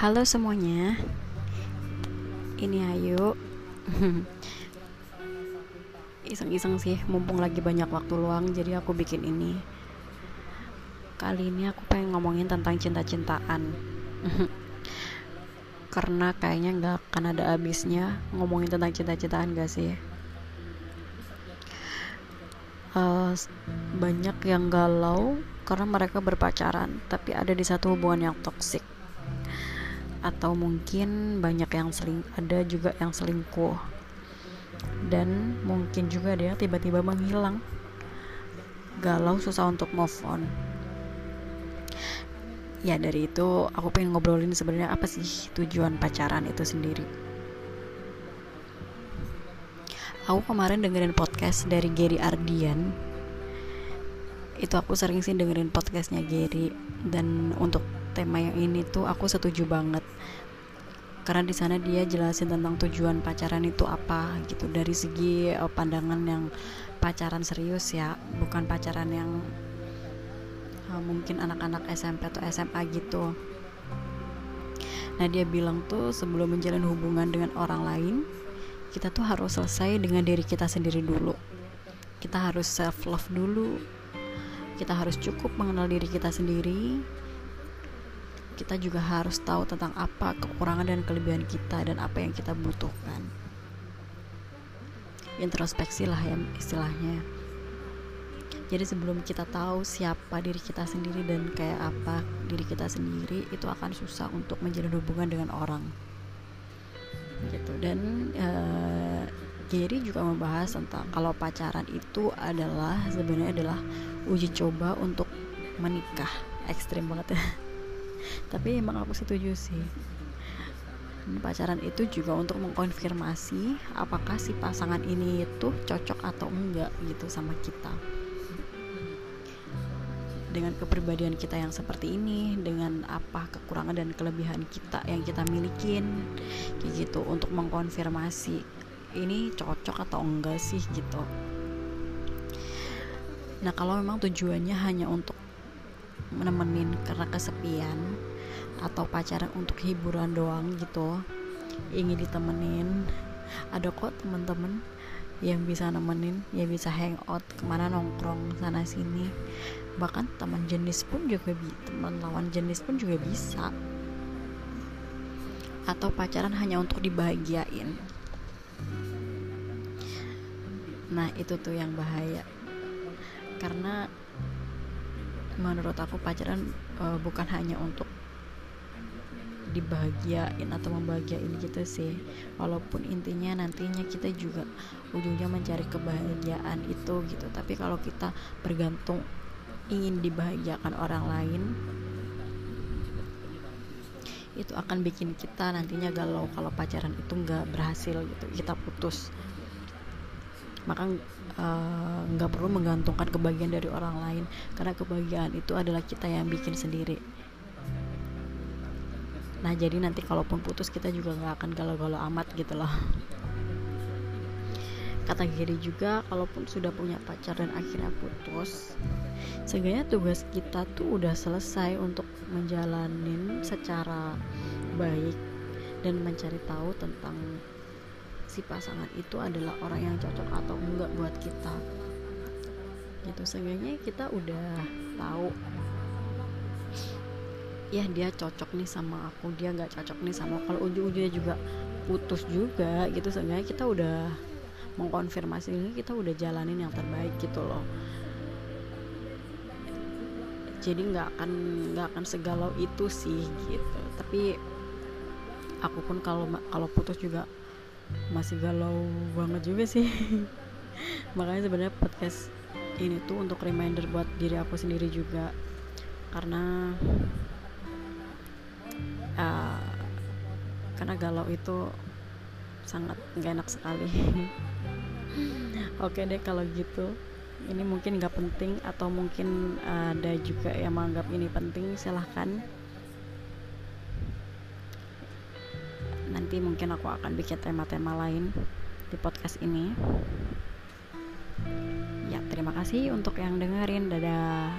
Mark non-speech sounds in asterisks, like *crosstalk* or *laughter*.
Halo semuanya. Ini Ayu. *laughs* Iseng-iseng sih Mumpung lagi banyak waktu luang Jadi aku bikin ini. Kali ini aku pengen ngomongin tentang cinta-cintaan. *laughs* Karena kayaknya gak akan ada habisnya Ngomongin tentang cinta-cintaan gak sih? Uh, Banyak yang galau Karena mereka berpacaran Tapi ada di satu hubungan yang toksik atau mungkin banyak yang seling ada juga yang selingkuh. Dan mungkin juga dia tiba-tiba menghilang. Galau susah untuk move on. Ya dari itu aku pengen ngobrolin sebenarnya apa sih tujuan pacaran itu sendiri. Aku kemarin dengerin podcast dari Gary Ardian. Itu aku sering sih dengerin podcastnya Gary. Dan untuk tema yang ini tuh aku setuju banget. Karena di sana dia jelasin tentang tujuan pacaran itu apa gitu. Dari segi uh, pandangan yang pacaran serius ya bukan pacaran yang uh, mungkin anak-anak SMP atau SMA gitu. Nah dia bilang tuh sebelum menjalin hubungan dengan orang lain kita tuh harus selesai dengan diri kita sendiri dulu. Kita harus self love dulu. Kita harus cukup mengenal diri kita sendiri kita juga harus tahu tentang apa kekurangan dan kelebihan kita dan apa yang kita butuhkan. Introspeksi lah ya istilahnya. Jadi sebelum kita tahu siapa diri kita sendiri dan kayak apa diri kita sendiri itu akan susah untuk menjalin hubungan dengan orang. Gitu. Dan uh, Gary juga membahas tentang kalau pacaran itu adalah sebenarnya adalah uji coba untuk menikah. Ekstrim banget. ya *laughs* tapi emang aku setuju sih. Pacaran itu juga untuk mengkonfirmasi apakah si pasangan ini itu cocok atau enggak gitu sama kita. Dengan kepribadian kita yang seperti ini dengan apa kekurangan dan kelebihan kita yang kita milikin kayak gitu untuk mengkonfirmasi ini cocok atau enggak sih gitu. Nah kalau memang tujuannya hanya untuk menemenin karena kesepian atau pacaran untuk hiburan doang gitu. Ingin ditemenin. Ada kok temen-temen yang bisa nemenin yang bisa hangout ke mana nongkrong sana sini. Bahkan teman jenis pun juga bisa teman lawan jenis pun juga bisa. Atau pacaran hanya untuk dibahagiain. Nah itu tuh yang bahaya. Karena menurut aku pacaran uh, bukan hanya untuk dibahagiain atau membahagiain gitu sih. Walaupun intinya nantinya kita juga ujungnya mencari kebahagiaan itu gitu. Tapi kalau kita bergantung ingin dibahagiakan orang lain itu akan bikin kita nantinya galau kalau pacaran itu nggak berhasil gitu kita putus maka eh, nggak uh, perlu menggantungkan kebahagiaan dari orang lain karena kebahagiaan itu adalah kita yang bikin sendiri. Nah jadi nanti kalaupun putus kita juga nggak akan galau-galau amat gitu loh. Kata Giri juga kalaupun sudah punya pacar dan akhirnya putus seenggaknya tugas kita tuh udah selesai untuk menjalanin secara baik dan mencari tahu tentang si pasangan itu adalah orang yang cocok atau enggak buat kita. Gitu seenggaknya kita udah tahu ya dia cocok nih sama aku dia nggak cocok nih sama kalau ujung-ujungnya juga putus juga gitu seenggaknya kita udah mengkonfirmasi ini kita udah jalanin yang terbaik gitu loh. Jadi nggak akan nggak akan segalau itu sih gitu. Tapi aku pun kalau kalau putus juga masih galau banget juga sih. *laughs* Makanya sebenarnya podcast ini tuh untuk reminder buat diri aku sendiri juga. Karena uh, karena galau itu sangat gak enak sekali. *laughs* Oke deh kalau gitu. Ini mungkin gak penting atau mungkin ada juga yang menganggap ini penting silahkan nanti mungkin aku akan bikin tema-tema lain di podcast ini. Ya terima kasih untuk yang dengerin. Dadah